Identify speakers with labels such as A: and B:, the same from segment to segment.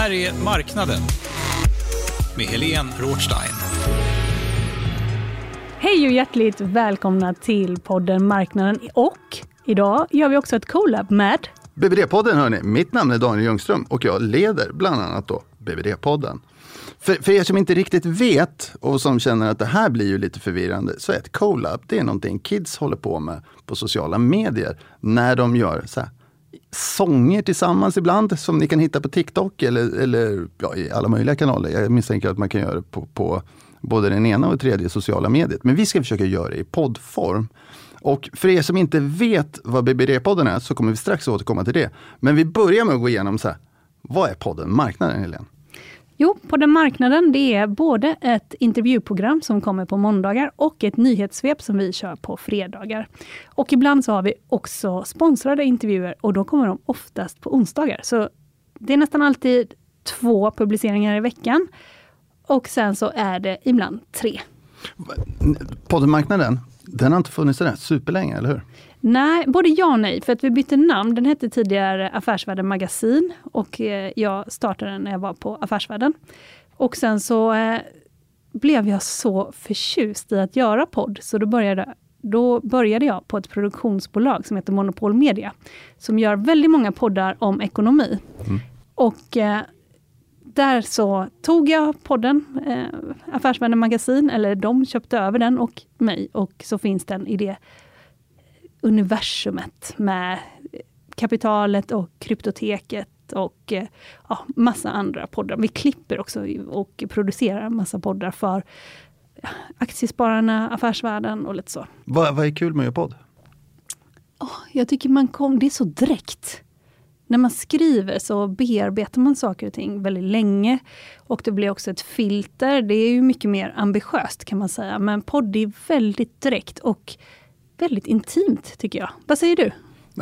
A: Här är Marknaden med Helene Rothstein.
B: Hej och hjärtligt välkomna till podden Marknaden. Och idag gör vi också ett collab med
C: BBD-podden hörni, mitt namn är Daniel Ljungström och jag leder bland annat då BBD-podden. För, för er som inte riktigt vet och som känner att det här blir ju lite förvirrande, så är ett collab, det är någonting kids håller på med på sociala medier när de gör så här, sånger tillsammans ibland, som ni kan hitta på TikTok eller, eller ja, i alla möjliga kanaler. Jag misstänker att man kan göra det på, på både den ena och tredje sociala mediet. Men vi ska försöka göra det i poddform. Och för er som inte vet vad BBD-podden är så kommer vi strax återkomma till det. Men vi börjar med att gå igenom så här, vad är podden Marknaden, Helene?
B: Jo, på den marknaden, det är både ett intervjuprogram som kommer på måndagar och ett nyhetssvep som vi kör på fredagar. Och ibland så har vi också sponsrade intervjuer och då kommer de oftast på onsdagar. Så det är nästan alltid två publiceringar i veckan. Och sen så är det ibland tre.
C: Poddenmarknaden, den har inte funnits sådär superlänge, eller hur?
B: Nej, både ja och nej. För att vi bytte namn. Den hette tidigare Affärsvärlden Magasin och eh, jag startade den när jag var på Affärsvärlden. Och sen så eh, blev jag så förtjust i att göra podd, så då började, då började jag på ett produktionsbolag som heter Monopol Media, som gör väldigt många poddar om ekonomi.
C: Mm.
B: Och eh, där så tog jag podden, eh, Affärsvärlden Magasin, eller de köpte över den och mig, och så finns den i det universumet med kapitalet och kryptoteket och eh, ja, massa andra poddar. Vi klipper också och producerar massa poddar för Aktiespararna, Affärsvärlden och lite så.
C: Vad, vad är kul med att göra podd?
B: Oh, jag tycker man kom, det är så direkt. När man skriver så bearbetar man saker och ting väldigt länge. Och det blir också ett filter. Det är ju mycket mer ambitiöst kan man säga. Men podd är väldigt direkt och väldigt intimt tycker jag. Vad säger du?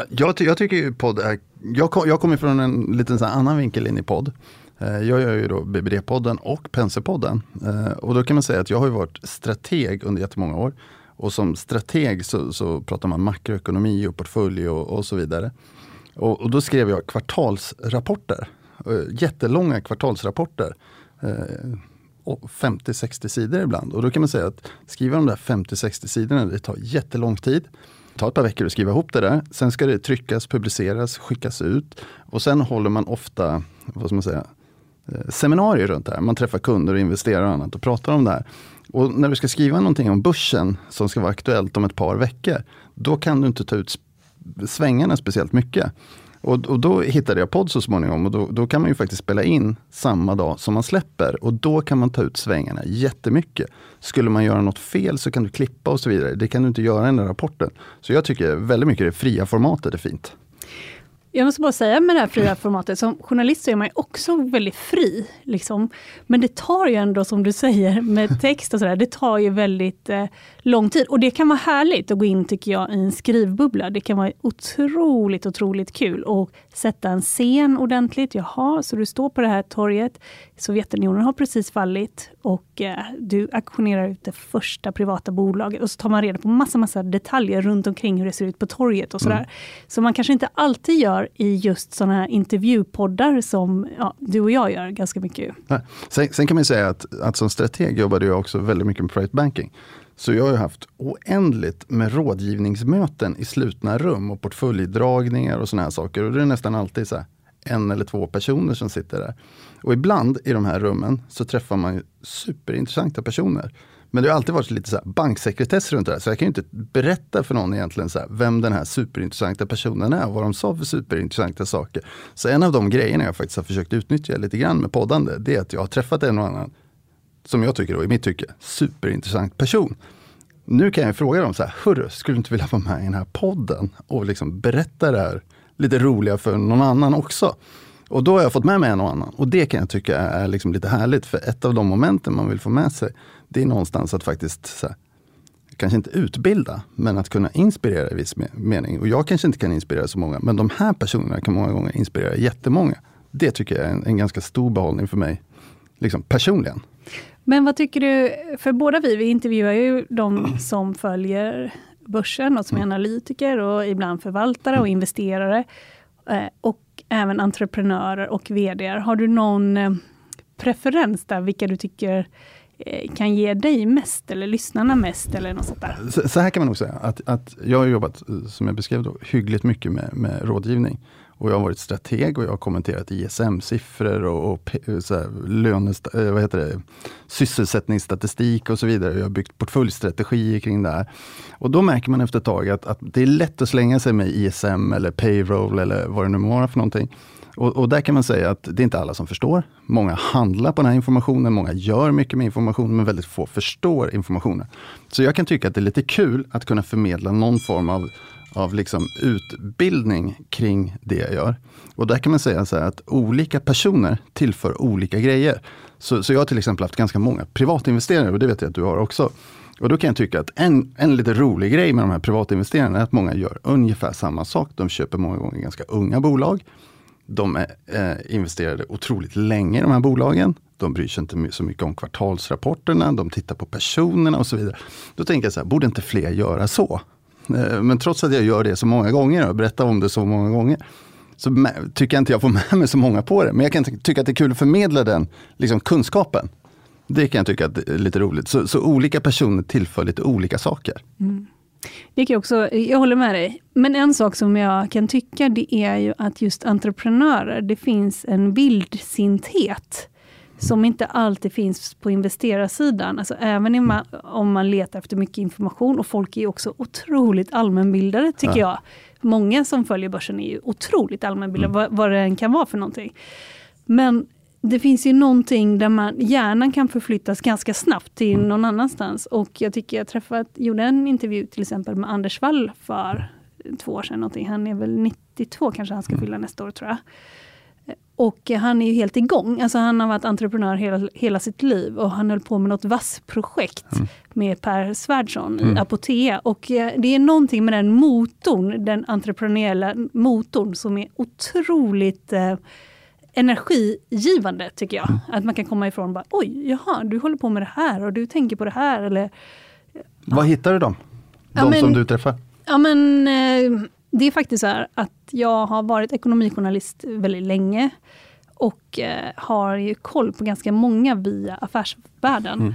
C: Jag, ty jag tycker ju podd är, jag, kom, jag kommer från en liten annan vinkel in i podd. Eh, jag gör ju då BBD-podden och Penser-podden. Eh, och då kan man säga att jag har varit strateg under jättemånga år. Och som strateg så, så pratar man makroekonomi och portfölj och, och så vidare. Och, och då skrev jag kvartalsrapporter. Eh, jättelånga kvartalsrapporter. 50-60 sidor ibland. Och då kan man säga att skriva de där 50-60 sidorna, det tar jättelång tid. Det tar ett par veckor att skriva ihop det där. Sen ska det tryckas, publiceras, skickas ut. Och sen håller man ofta, vad ska man säga, eh, seminarier runt det här. Man träffar kunder och investerare och annat och pratar om det här. Och när du ska skriva någonting om börsen som ska vara aktuellt om ett par veckor, då kan du inte ta ut svängarna speciellt mycket. Och, och då hittade jag podd så småningom och då, då kan man ju faktiskt spela in samma dag som man släpper och då kan man ta ut svängarna jättemycket. Skulle man göra något fel så kan du klippa och så vidare. Det kan du inte göra i den rapporten. Så jag tycker väldigt mycket det fria formatet är fint.
B: Jag måste bara säga med det här fria formatet, som journalist så är man ju också väldigt fri. Liksom. Men det tar ju ändå, som du säger, med text och sådär, det tar ju väldigt eh, lång tid. Och det kan vara härligt att gå in, tycker jag, i en skrivbubbla. Det kan vara otroligt, otroligt kul att sätta en scen ordentligt. Jaha, så du står på det här torget. Sovjetunionen har precis fallit och eh, du auktionerar ut det första privata bolaget och så tar man reda på massa, massa detaljer runt omkring hur det ser ut på torget och sådär.
C: Mm.
B: Så man kanske inte alltid gör i just sådana här intervjupoddar som ja, du och jag gör ganska mycket.
C: Sen, sen kan man säga att, att som strateg jobbade jag också väldigt mycket med private banking. Så jag har haft oändligt med rådgivningsmöten i slutna rum och portföljdragningar och såna här saker. Och det är nästan alltid så en eller två personer som sitter där. Och ibland i de här rummen så träffar man ju superintressanta personer. Men det har alltid varit lite så banksekretess runt det här, så jag kan ju inte berätta för någon egentligen så här, vem den här superintressanta personen är och vad de sa för superintressanta saker. Så en av de grejerna jag faktiskt har försökt utnyttja lite grann med poddande, det är att jag har träffat en och annan, som jag tycker då, i mitt tycke, superintressant person. Nu kan jag fråga dem så här, hörru, skulle du inte vilja vara med i den här podden och liksom berätta det här lite roliga för någon annan också? Och då har jag fått med mig en och annan. Och det kan jag tycka är liksom lite härligt, för ett av de momenten man vill få med sig, det är någonstans att faktiskt, så här, kanske inte utbilda, men att kunna inspirera i viss mening. Och jag kanske inte kan inspirera så många, men de här personerna kan många gånger inspirera jättemånga. Det tycker jag är en, en ganska stor behållning för mig, liksom personligen.
B: Men vad tycker du, för båda vi, vi intervjuar ju de som följer börsen och som är mm. analytiker och ibland förvaltare och investerare. Eh, och även entreprenörer och VD. Har du någon eh, preferens där, vilka du tycker eh, kan ge dig mest eller lyssnarna mest eller något sånt där?
C: Så, så här kan man nog säga, att, att jag har jobbat, som jag beskrev, då, hyggligt mycket med, med rådgivning. Och jag har varit strateg och jag har kommenterat ISM-siffror och, och så här, lönest, eh, vad heter det, sysselsättningsstatistik och så vidare. Jag har byggt portföljstrategier kring det här. Och då märker man efter ett tag att, att det är lätt att slänga sig med ISM eller payroll eller vad det nu må vara för någonting. Och, och, där kan man säga att det är inte alla som förstår. Många handlar på den här informationen, många gör mycket med informationen men väldigt få förstår informationen. Så jag kan tycka att det är lite kul att kunna förmedla någon form av av liksom utbildning kring det jag gör. Och där kan man säga så att olika personer tillför olika grejer. Så, så jag har till exempel haft ganska många privatinvesterare och det vet jag att du har också. Och då kan jag tycka att en, en lite rolig grej med de här privatinvesterarna är att många gör ungefär samma sak. De köper många gånger ganska unga bolag. De är eh, investerade otroligt länge i de här bolagen. De bryr sig inte så mycket om kvartalsrapporterna, de tittar på personerna och så vidare. Då tänker jag så här, borde inte fler göra så? Eh, men trots att jag gör det så många gånger och berättar om det så många gånger, så tycker jag inte jag får med mig så många på det. Men jag kan tycka att det är kul att förmedla den liksom, kunskapen. Det kan jag tycka är lite roligt. Så, så olika personer tillför lite olika saker. Mm.
B: Det kan jag, också, jag håller med dig. Men en sak som jag kan tycka, det är ju att just entreprenörer, det finns en vildsinthet som inte alltid finns på investerarsidan. Alltså även man, om man letar efter mycket information och folk är också otroligt allmänbildade tycker ja. jag. Många som följer börsen är ju otroligt allmänbildade, mm. vad, vad det än kan vara för någonting. Men det finns ju någonting där man, hjärnan kan förflyttas ganska snabbt till mm. någon annanstans. Och jag tycker jag träffat, gjorde en intervju till exempel med Anders Wall för två år sedan. Någonting. Han är väl 92 kanske han ska mm. fylla nästa år tror jag. Och han är ju helt igång. Alltså han har varit entreprenör hela, hela sitt liv och han höll på med något vassprojekt mm. med Per Svärdson mm. i Apotea. Och eh, det är någonting med den motorn, den entreprenöriella motorn, som är otroligt eh, energigivande, tycker jag. Mm. Att man kan komma ifrån bara, oj, jaha, du håller på med det här och du tänker på det här. Eller,
C: ja. Vad hittar du dem? De ja, men, som du träffar?
B: Ja, men eh, det är faktiskt så här att jag har varit ekonomijournalist väldigt länge och eh, har ju koll på ganska många via affärsvärlden. Mm.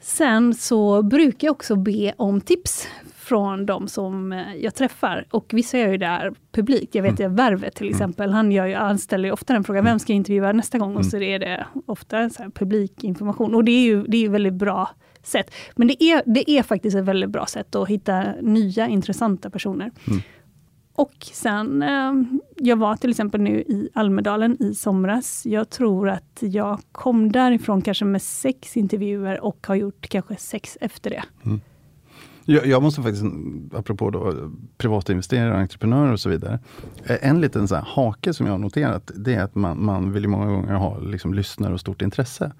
B: Sen så brukar jag också be om tips från de som eh, jag träffar. Och vissa gör ju det här publikt. Jag vet mm. Värvet till mm. exempel, han gör ju, han ställer ju ofta den frågan, vem ska jag intervjua nästa gång? Och så mm. är det ofta så publikinformation. Och det är ju det är väldigt bra sätt. Men det är, det är faktiskt ett väldigt bra sätt att hitta nya intressanta personer. Mm. Och sen, eh, jag var till exempel nu i Almedalen i somras. Jag tror att jag kom därifrån kanske med sex intervjuer och har gjort kanske sex efter det. Mm.
C: Jag, jag, måste faktiskt, apropå då, privata investerare, entreprenörer och så vidare. Eh, en liten så hake som jag har noterat, det är att man, man vill många gånger ha liksom, lyssnare och stort intresse.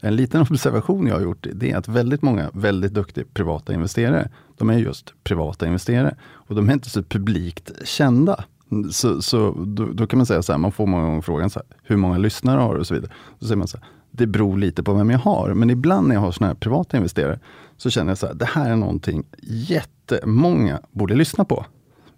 C: En liten observation jag har gjort, det är att väldigt många väldigt duktiga privata investerare, de är just privata investerare. Och de är inte så publikt kända. Så, så då, då, kan man säga så här, man får många gånger frågan, så här, hur många lyssnare har du? och så vidare. Då säger man så här, det beror lite på vem jag har. Men ibland när jag har såna här privata investerare, så känner jag så här, det här är någonting jättemånga borde lyssna på.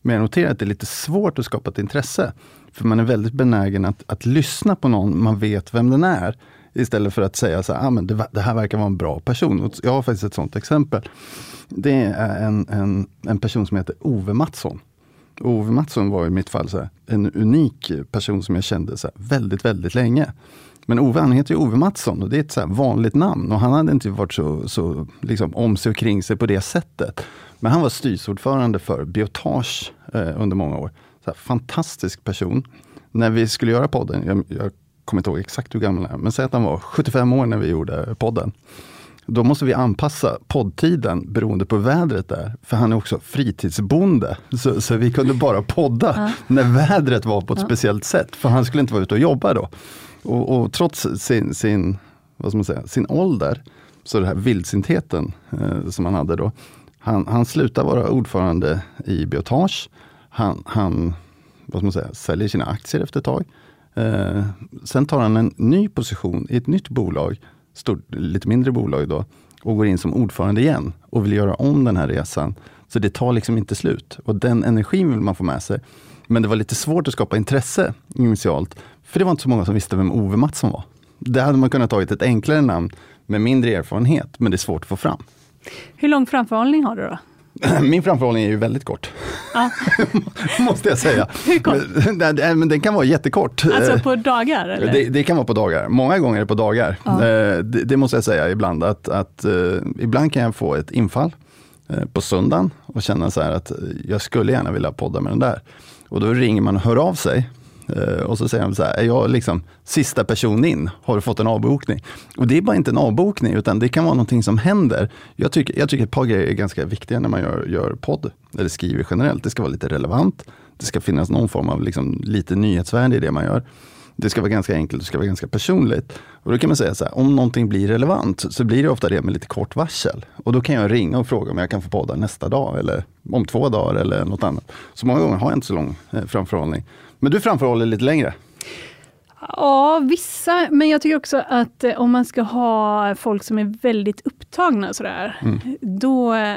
C: Men jag noterar att det är lite svårt att skapa ett intresse. För man är väldigt benägen att, att lyssna på någon man vet vem den är, Istället för att säga så här, ah, men det, det, här verkar vara en bra person. Och jag har faktiskt ett sånt exempel. Det är en, en, en person som heter Ove Mattsson. Ove Mattsson var i mitt fall så här, en unik person som jag kände så här, väldigt, väldigt länge. Men Ove han heter ju Ove Mattsson och det är ett så vanligt namn och han hade inte varit så, så liksom, om sig och kring sig på det sättet. Men han var styrelseordförande för Biotage eh, under många år. Så här, fantastisk person. När vi skulle göra podden, jag, jag kommer inte ihåg exakt hur gammal han är, men säg att han var 75 år när vi gjorde podden. Då måste vi anpassa poddtiden beroende på vädret där. För han är också fritidsbonde. Så, så vi kunde bara podda när vädret var på ett speciellt sätt. För han skulle inte vara ute och jobba då. Och, och trots sin, sin, vad ska man säga, sin ålder, så den här vildsintheten eh, som han hade då. Han, han slutar vara ordförande i Biotage. Han, han vad ska man säga, säljer sina aktier efter ett tag. Eh, sen tar han en ny position i ett nytt bolag, stort, lite mindre bolag då, och går in som ordförande igen och vill göra om den här resan. Så det tar liksom inte slut. Och den energin vill man få med sig. Men det var lite svårt att skapa intresse initialt, för det var inte så många som visste vem Ove Mattsson var. Det hade man kunnat tagit ett enklare namn med mindre erfarenhet, men det är svårt att få fram.
B: Hur lång framförhållning har du då?
C: Min framförhållning är ju väldigt kort.
B: Ja.
C: Måste jag säga.
B: Hur kort?
C: Men, men den kan vara jättekort.
B: Alltså på dagar? Eller?
C: Det, det kan vara på dagar. Många gånger är det på dagar. Ja. Eh, det, det, måste jag säga ibland. Att, att, uh, ibland kan jag få ett infall på söndagen och känna så här att jag skulle gärna vilja podda med den där. Och då ringer man och hör av sig Eh, Eh, och så säger de så här, är jag liksom sista person in? Har du fått en avbokning? Och det är bara inte en avbokning, utan det kan vara någonting som händer. Jag tycker, jag tycker ett par grejer är ganska viktiga när man gör, gör podd, eller skriver generellt. Det ska vara lite relevant. Det ska finnas någon form av liksom, lite nyhetsvärde i det man gör. Det ska vara ganska enkelt, det ska vara ganska personligt. Och då kan man säga så här, om någonting blir relevant så blir det ofta det med lite kort varsel. Och då kan jag ringa och fråga om jag kan få podda nästa dag eller om två dagar eller något annat. Så många gånger har jag inte så lång eh, framförhållning. Men du framförhåller lite längre?
B: Ja, vissa. Men jag tycker också att eh, om man ska ha folk som är väldigt upptagna sådär, mm. då eh,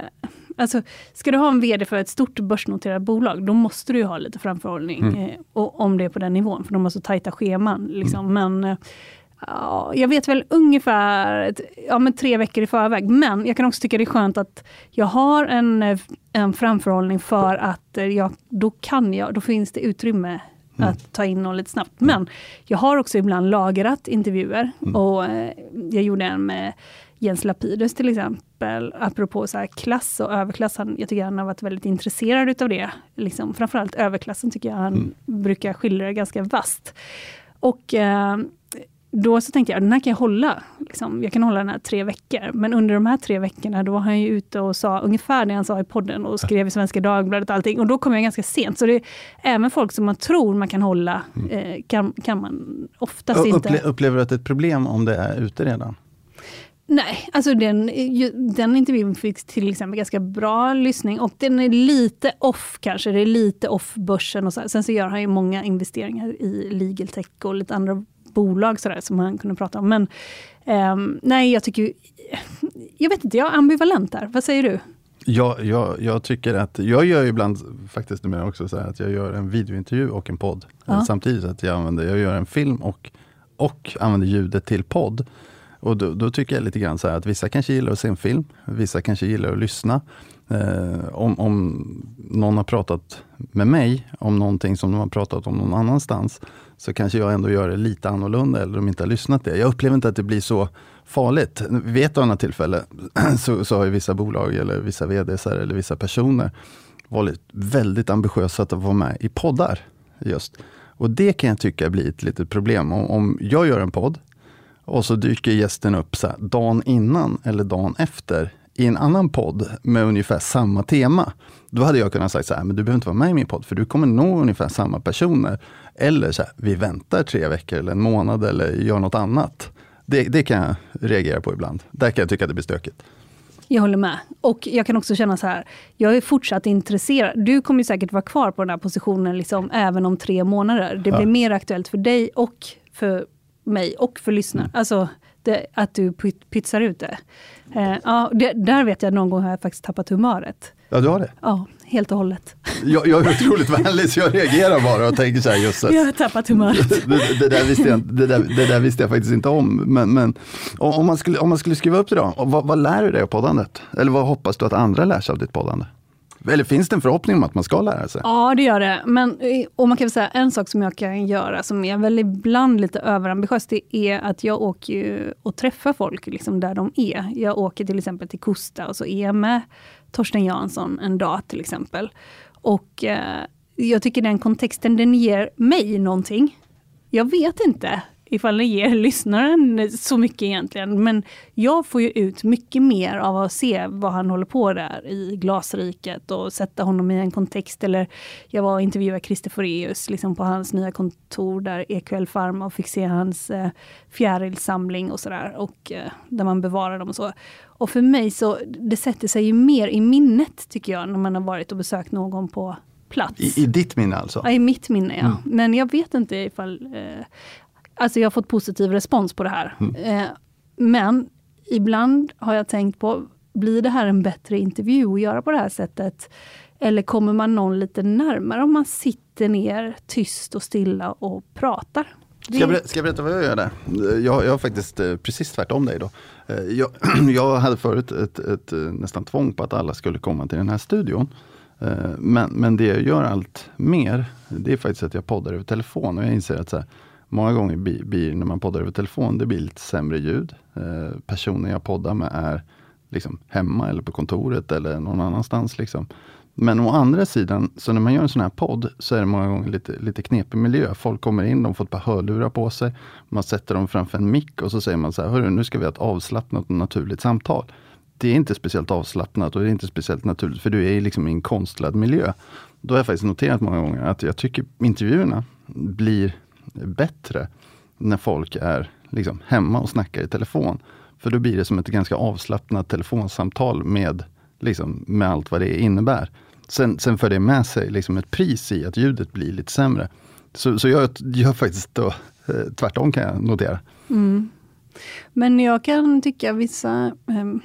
B: Alltså, ska du ha en VD för ett stort börsnoterat bolag, då måste du ha lite framförhållning. Mm. Eh, och, om det är på den nivån, för de har så tajta scheman. Liksom. Mm. Men ja, jag vet väl ungefär ja, men tre veckor i förväg. Men jag kan också tycka det är skönt att jag har en, en framförhållning för att jag, då kan jag, då finns det utrymme Mm. att ta in någon lite snabbt. Men jag har också ibland lagrat intervjuer. Mm. Och eh, jag gjorde en med Jens Lapidus till exempel, apropå så klass och överklass. Han, jag tycker han har varit väldigt intresserad utav det. Liksom, framförallt överklassen tycker jag han mm. brukar skildra ganska vasst. Och eh, då så tänkte jag, den här kan jag hålla. Liksom, jag kan hålla den här tre veckor. Men under de här tre veckorna, då var han ju ute och sa ungefär det han sa i podden och skrev i Svenska Dagbladet och allting. Och då kom jag ganska sent. Så det är även folk som man tror man kan hålla, mm. eh, kan, kan man oftast Upple inte.
C: Upplever du att det är ett problem om det är ute redan?
B: Nej, alltså den, den intervjun fick till exempel ganska bra lyssning och den är lite off kanske. Det är lite off börsen och så. Sen så gör han ju många investeringar i legal tech och lite andra bolag sådär, som han kunde prata om. Men um, nej, jag tycker... Jag vet inte, jag är ambivalent där. Vad säger du?
C: Ja, jag, jag tycker att, jag gör ibland faktiskt numera också så att jag gör en videointervju och en podd. Ja. Samtidigt att jag använder, jag gör en film och, och använder ljudet till podd. Och då, då, tycker jag lite grann så att vissa kanske gillar att se en film, vissa kanske gillar att lyssna. Eh, om, om någon har pratat med mig om någonting som de har pratat om någon annanstans, så kanske jag ändå gör det lite annorlunda, eller de inte har lyssnat det. Jag upplever inte att det blir så farligt. Vid ett annat tillfälle så, så har vissa bolag, eller vissa VDs eller vissa personer varit väldigt ambitiösa att vara med i poddar. just. Och det kan jag tycka blir ett litet problem. Om, om jag gör en podd och så dyker gästen upp så här, dagen innan eller dagen efter i en annan podd med ungefär samma tema. Då hade jag kunnat säga så här, men du behöver inte vara med i min podd, för du kommer nå ungefär samma personer. Eller så här, vi väntar tre veckor eller en månad eller gör något annat. Det, det kan jag reagera på ibland. Där kan jag tycka att det blir stökigt.
B: Jag håller med. Och jag kan också känna så här, jag är fortsatt intresserad. Du kommer säkert vara kvar på den här positionen liksom, även om tre månader. Det blir ja. mer aktuellt för dig och för mig och för lyssnarna. Mm. Alltså, det, att du pyt, pytsar ut det. Eh, ja, det, där vet jag någon gång har jag faktiskt tappat humöret.
C: Ja, du har det?
B: Ja, helt och hållet.
C: Jag, jag är otroligt vänlig så jag reagerar bara och tänker så här, just
B: Jag har tappat humöret.
C: det, det, där visste jag, det, där, det där visste jag faktiskt inte om. Men, men om, man skulle, om man skulle skriva upp det då, vad, vad lär du dig av poddandet? Eller vad hoppas du att andra lär sig av ditt poddande? Eller finns det en förhoppning om att man ska lära sig?
B: Ja, det gör det. Men eh, och man kan väl säga en sak som jag kan göra, som är väl ibland lite överambitiöst, det är att jag åker och träffar folk liksom där de är. Jag åker till exempel till Kosta och så är jag med Torsten Jansson en dag till exempel. Och eh, jag tycker den kontexten, den ger mig någonting. Jag vet inte ifall det ger lyssnaren så mycket egentligen. Men jag får ju ut mycket mer av att se vad han håller på där i glasriket och sätta honom i en kontext. Eller jag var och intervjuade Christer Foreus liksom på hans nya kontor där, EQL Pharma, och fick se hans eh, fjärilsamling och sådär. Och eh, där man bevarar dem och så. Och för mig så, det sätter sig ju mer i minnet tycker jag, när man har varit och besökt någon på plats.
C: I, I, ditt minne alltså?
B: Ja, i mitt minne ja. Mm. Men jag vet inte ifall... Eh, Alltså jag har fått positiv respons på det här. Mm. Eh, men ibland har jag tänkt på, blir det här en bättre intervju att göra på det här sättet? Eller kommer man någon lite närmare om man sitter ner tyst och stilla och pratar?
C: Ska jag, berätta, ska jag berätta vad jag gör där? Jag, jag har faktiskt eh, precis tvärtom dig då. Eh, jag, jag hade förut ett, ett, nästan tvång på att alla skulle komma till den här studion. Men, men det jag gör allt mer, det är faktiskt att jag poddar över telefon och jag inser att så här, Många gånger blir, när man poddar över telefon, det blir lite sämre ljud. Eh, personen jag poddar med är liksom hemma eller på kontoret eller någon annanstans. Liksom. Men å andra sidan, så när man gör en sån här podd så är det många gånger lite, lite knepig miljö. Folk kommer in, de får ett par hörlurar på sig. Man sätter dem framför en mick och så säger man så här, Hörru, nu ska vi ha ett avslappnat och naturligt samtal. Det är inte speciellt avslappnat och det är inte speciellt naturligt, för du är liksom i en konstlad miljö. Då har jag faktiskt noterat många gånger att jag tycker intervjuerna blir bättre när folk är liksom hemma och snackar i telefon. För då blir det som ett ganska avslappnat telefonsamtal med, liksom, med allt vad det innebär. Sen, sen för det med sig liksom ett pris i att ljudet blir lite sämre. Så, så jag gör faktiskt då, eh, tvärtom kan jag notera.
B: Mm. Men jag kan tycka vissa, eh,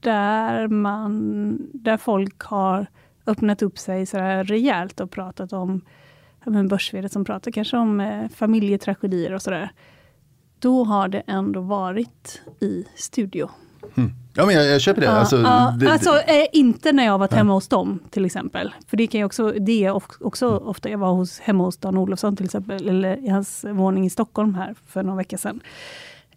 B: där, man, där folk har öppnat upp sig så rejält och pratat om men börs som pratar kanske om eh, familjetragedier och sådär. Då har det ändå varit i studio.
C: Mm. Ja, men jag, jag köper det.
B: Ja,
C: alltså,
B: ja,
C: det,
B: alltså eh, inte när jag varit hemma hos dem till exempel. För det kan jag också, det är också mm. ofta, jag var hos, hemma hos Dan Olofsson till exempel, eller i hans våning i Stockholm här för några veckor sedan.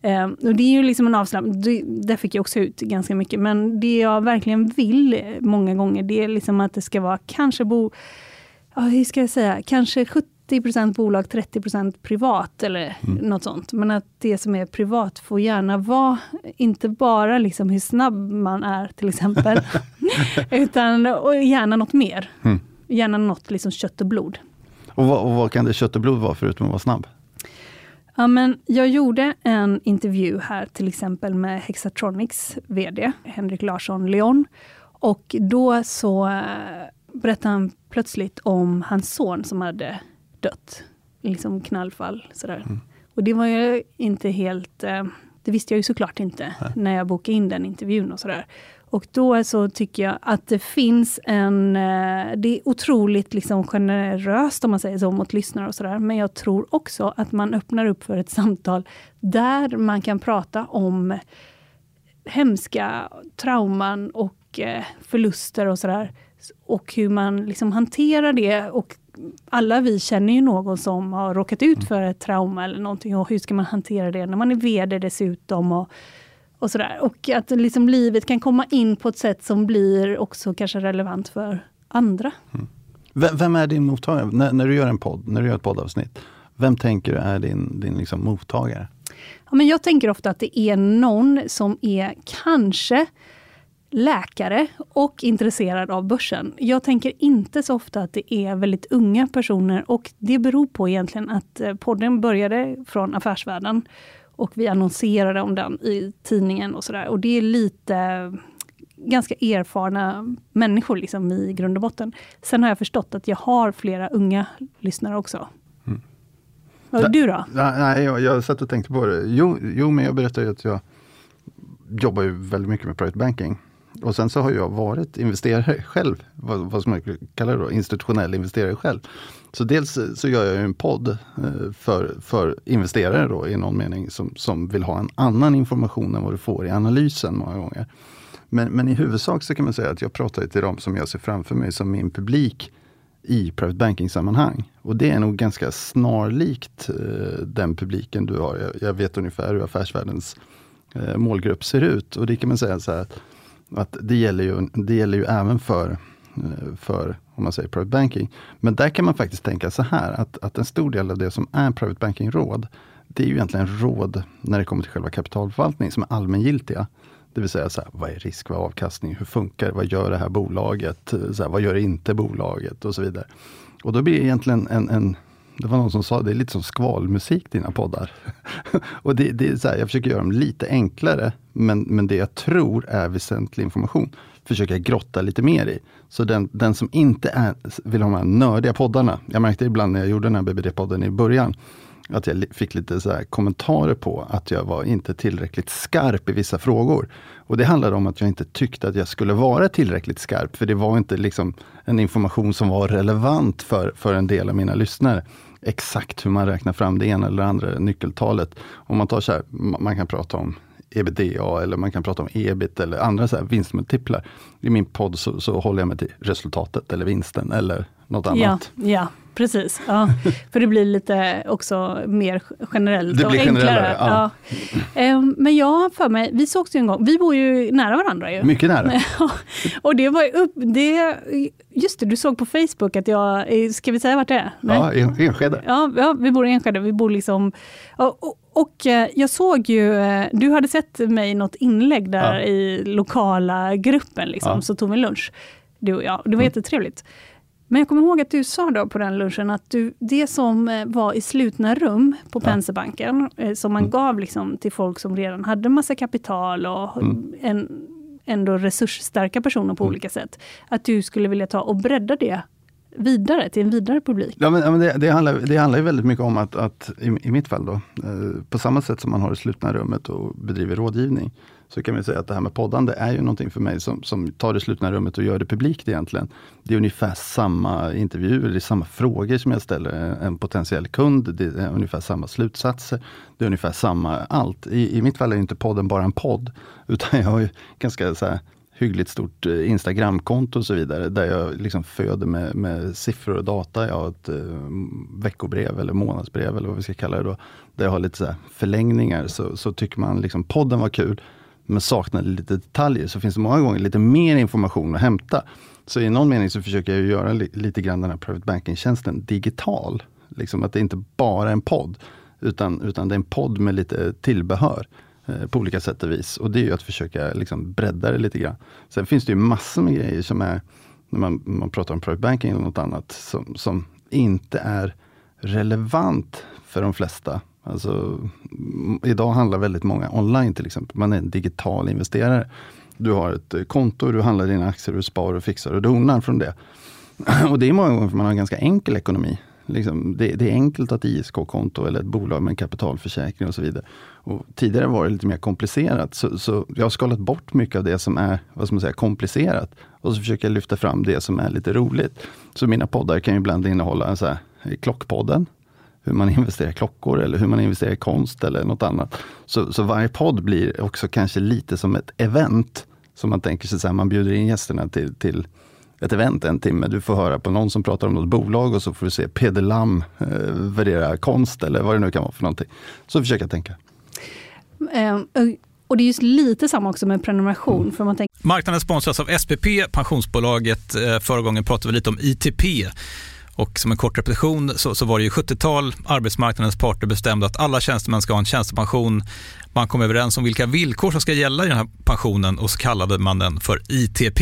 B: Eh, och det är ju liksom en avslappning, där fick jag också ut ganska mycket. Men det jag verkligen vill många gånger, det är liksom att det ska vara kanske bo ja, hur ska jag säga, kanske 70% bolag, 30% privat eller mm. något sånt. Men att det som är privat får gärna vara, inte bara liksom hur snabb man är till exempel, utan och gärna något mer. Mm. Gärna något liksom kött och blod.
C: Och vad, och vad kan det kött och blod vara förutom att vara snabb?
B: Ja, men jag gjorde en intervju här till exempel med Hexatronics VD Henrik Larsson Leon. Och då så berättade han plötsligt om hans son som hade dött. Liksom knallfall. Sådär. Mm. Och det var ju inte helt... Eh, det visste jag ju såklart inte Nej. när jag bokade in den intervjun och sådär. Och då så tycker jag att det finns en... Eh, det är otroligt liksom generöst om man säger så mot lyssnare och sådär. Men jag tror också att man öppnar upp för ett samtal där man kan prata om hemska trauman och eh, förluster och sådär och hur man liksom hanterar det. Och alla vi känner ju någon som har råkat ut mm. för ett trauma eller någonting och hur ska man hantera det när man är VD dessutom. Och, och sådär. Och att liksom livet kan komma in på ett sätt som blir också kanske relevant för andra.
C: Mm. Vem är din mottagare? När, när, du gör en podd, när du gör ett poddavsnitt, vem tänker du är din, din liksom mottagare?
B: Ja, men jag tänker ofta att det är någon som är kanske läkare och intresserad av börsen. Jag tänker inte så ofta att det är väldigt unga personer och det beror på egentligen att eh, podden började från affärsvärlden och vi annonserade om den i tidningen och sådär. Och det är lite ganska erfarna människor liksom i grund och botten. Sen har jag förstått att jag har flera unga lyssnare också. Och du då?
C: Nej, jag, jag satt och tänkte på det. Jo, jo men jag berättade ju att jag jobbar ju väldigt mycket med private banking. Och sen så har jag varit investerare själv, vad, vad ska man kalla det då, institutionell investerare själv. Så dels så gör jag en podd eh, för, för investerare då i någon mening som, som vill ha en annan information än vad du får i analysen många gånger. Men, men i huvudsak så kan man säga att jag pratar till dem som jag ser framför mig som min publik i private banking-sammanhang. Och det är nog ganska snarlikt eh, den publiken du har. Jag, jag, vet ungefär hur affärsvärldens eh, målgrupp ser ut. Och det kan man säga så här, att det gäller ju, det gäller ju även för, eh, för om man säger private banking. Men där kan man faktiskt tänka så här att, att en stor del av det som är private banking-råd, det är ju egentligen råd när det kommer till själva kapitalförvaltning som är allmängiltiga. Det vill säga, så här, vad är risk, vad är avkastning, hur funkar det, vad gör det här bolaget, så här, vad gör inte bolaget och så vidare. Och då blir det egentligen en, en det var någon som sa det är lite som skvalmusik dina poddar. och det, det är så här, jag försöker göra dem lite enklare, men, men det jag tror är väsentlig information försöker jag grotta lite mer i. Så den, den som inte är, vill ha de här nördiga poddarna, jag märkte ibland när jag gjorde den här BBD-podden i början, att jag fick lite så kommentarer på att jag var inte tillräckligt skarp i vissa frågor. Och det handlade om att jag inte tyckte att jag skulle vara tillräckligt skarp, för det var inte liksom en information som var relevant för, för en del av mina lyssnare. Exakt hur man räknar fram det ena eller andra nyckeltalet. Om man tar så här, man kan prata om ebitda eller man kan prata om ebit eller andra så vinstmultiplar. I min podd så, så håller jag mig till resultatet eller vinsten eller något annat.
B: Ja, ja precis. Ja. För det blir lite också mer generellt
C: det
B: och
C: blir
B: enklare.
C: Ja.
B: Ja. Ehm, men jag har för mig, vi sågs ju en gång, vi bor ju nära varandra. Ju.
C: Mycket nära.
B: och det var upp, det, just det, du såg på Facebook att jag, ska vi säga vart det är?
C: Nej? Ja, Enskede.
B: Ja, ja, vi bor i Enskede. Vi bor liksom, och, och, och eh, jag såg ju, eh, du hade sett mig i något inlägg där ja. i lokala gruppen, liksom, så tog vi lunch, du och jag. Det var mm. jättetrevligt. Men jag kommer ihåg att du sa då på den lunchen att du, det som eh, var i slutna rum på ja. Penserbanken, som man mm. gav liksom till folk som redan hade massa kapital och mm. en, ändå resursstarka personer på mm. olika sätt. Att du skulle vilja ta och bredda det vidare till en vidare publik?
C: Ja, men, ja, men det, det, handlar, det handlar ju väldigt mycket om att, att i, i, mitt fall då, eh, på samma sätt som man har det slutna rummet och bedriver rådgivning, så kan man säga att det här med poddande är ju någonting för mig som, som tar det slutna rummet och gör det publikt egentligen. Det är ungefär samma intervjuer, det är samma frågor som jag ställer en potentiell kund, det är ungefär samma slutsatser, det är ungefär samma allt. I, i mitt fall är inte podden bara en podd, utan jag har ju ganska så här, hyggligt stort eh, Instagramkonto och så vidare, där jag liksom föder med, med siffror och data. Jag har ett eh, veckobrev eller månadsbrev eller vad vi ska kalla det då, där jag har lite så förlängningar. Så, så tycker man liksom podden var kul, men saknade lite detaljer, så finns det många gånger lite mer information att hämta. Så i någon mening så försöker jag göra li, lite grann den här private banking-tjänsten digital. Liksom att det inte bara är en podd, utan, utan det är en podd med lite tillbehör. Eh, på olika sätt och vis. Och det är ju att försöka liksom bredda det lite grann. Sen finns det ju massor med grejer som är, när man, man pratar om private banking eller något annat, som, som inte är relevant för de flesta. Alltså, idag handlar väldigt många online till exempel. Man är en digital investerare. Du har ett eh, konto, du handlar dina aktier, du sparar och fixar och donar från det. Och det är många gånger för man har en ganska enkel ekonomi. Liksom, det, det, är enkelt att ISK-konto eller ett bolag med en kapitalförsäkring och så vidare. Och tidigare var det lite mer komplicerat, så, så, jag har skalat bort mycket av det som är vad ska man säga, komplicerat. Och så försöker jag lyfta fram det som är lite roligt. Så mina poddar kan ju ibland innehålla så här, eh, Klockpodden, hur man investerar i klockor eller hur man investerar i konst eller något annat. Så, så varje podd blir också kanske lite som ett event. Som man tänker sig, så här, man bjuder in gästerna till, till ett event en timme. Du får höra på någon som pratar om något bolag och så får du se Peder Lam eh, värdera konst eller vad det nu kan vara för någonting. Så försöker jag tänka.
B: Um, och det är just lite samma också med prenumeration. Mm. För man tänker...
A: Marknaden sponsras av SPP, pensionsbolaget. Eh, förra gången pratade vi lite om ITP. Och som en kort repetition så, så var det ju 70-tal, arbetsmarknadens parter bestämde att alla tjänstemän ska ha en tjänstepension. Man kom överens om vilka villkor som ska gälla i den här pensionen och så kallade man den för ITP.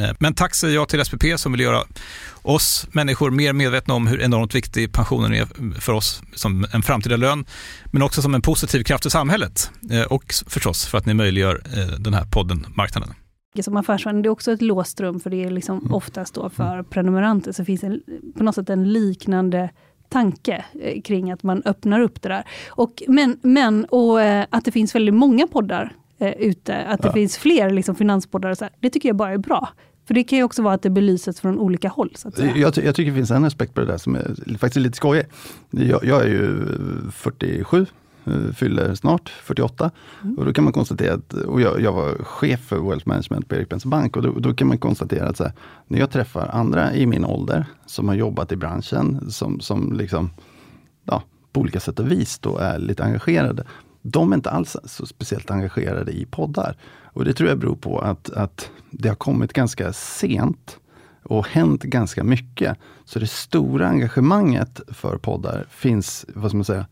A: Eh, men tack säger jag till SPP som vill göra oss människor mer medvetna om hur enormt viktig pensionen är för oss som en framtida lön, men också som en positiv kraft i samhället eh, och förstås för att ni möjliggör eh, den här podden Marknaden.
B: Som affärsvän, det är också ett låst rum, för det är liksom mm. oftast då för mm. prenumeranter, så finns det på något sätt en liknande tanke kring att man öppnar upp det där. Och, men, men och att det finns väldigt många poddar eh, ute, att det ja. finns fler liksom, finanspoddar, och så här, det tycker jag bara är bra. För det kan ju också vara att det belyses från olika håll. Så att säga.
C: Jag, jag tycker det finns en aspekt på det där som är faktiskt lite skojig. Jag, jag är ju 47 eh, fyller snart 48. Mm. Och då kan man konstatera att, och jag, jag, var chef för Wealth Management på Erik Penser Bank och då, då, kan man konstatera att här, när jag träffar andra i min ålder som har jobbat i branschen, som, som liksom, ja, på olika sätt och vis då är lite engagerade. De är inte alls så speciellt engagerade i poddar. Och det tror jag beror på att, att det har kommit ganska sent och hänt ganska mycket. Så det stora engagemanget för poddar finns, vad ska man säga,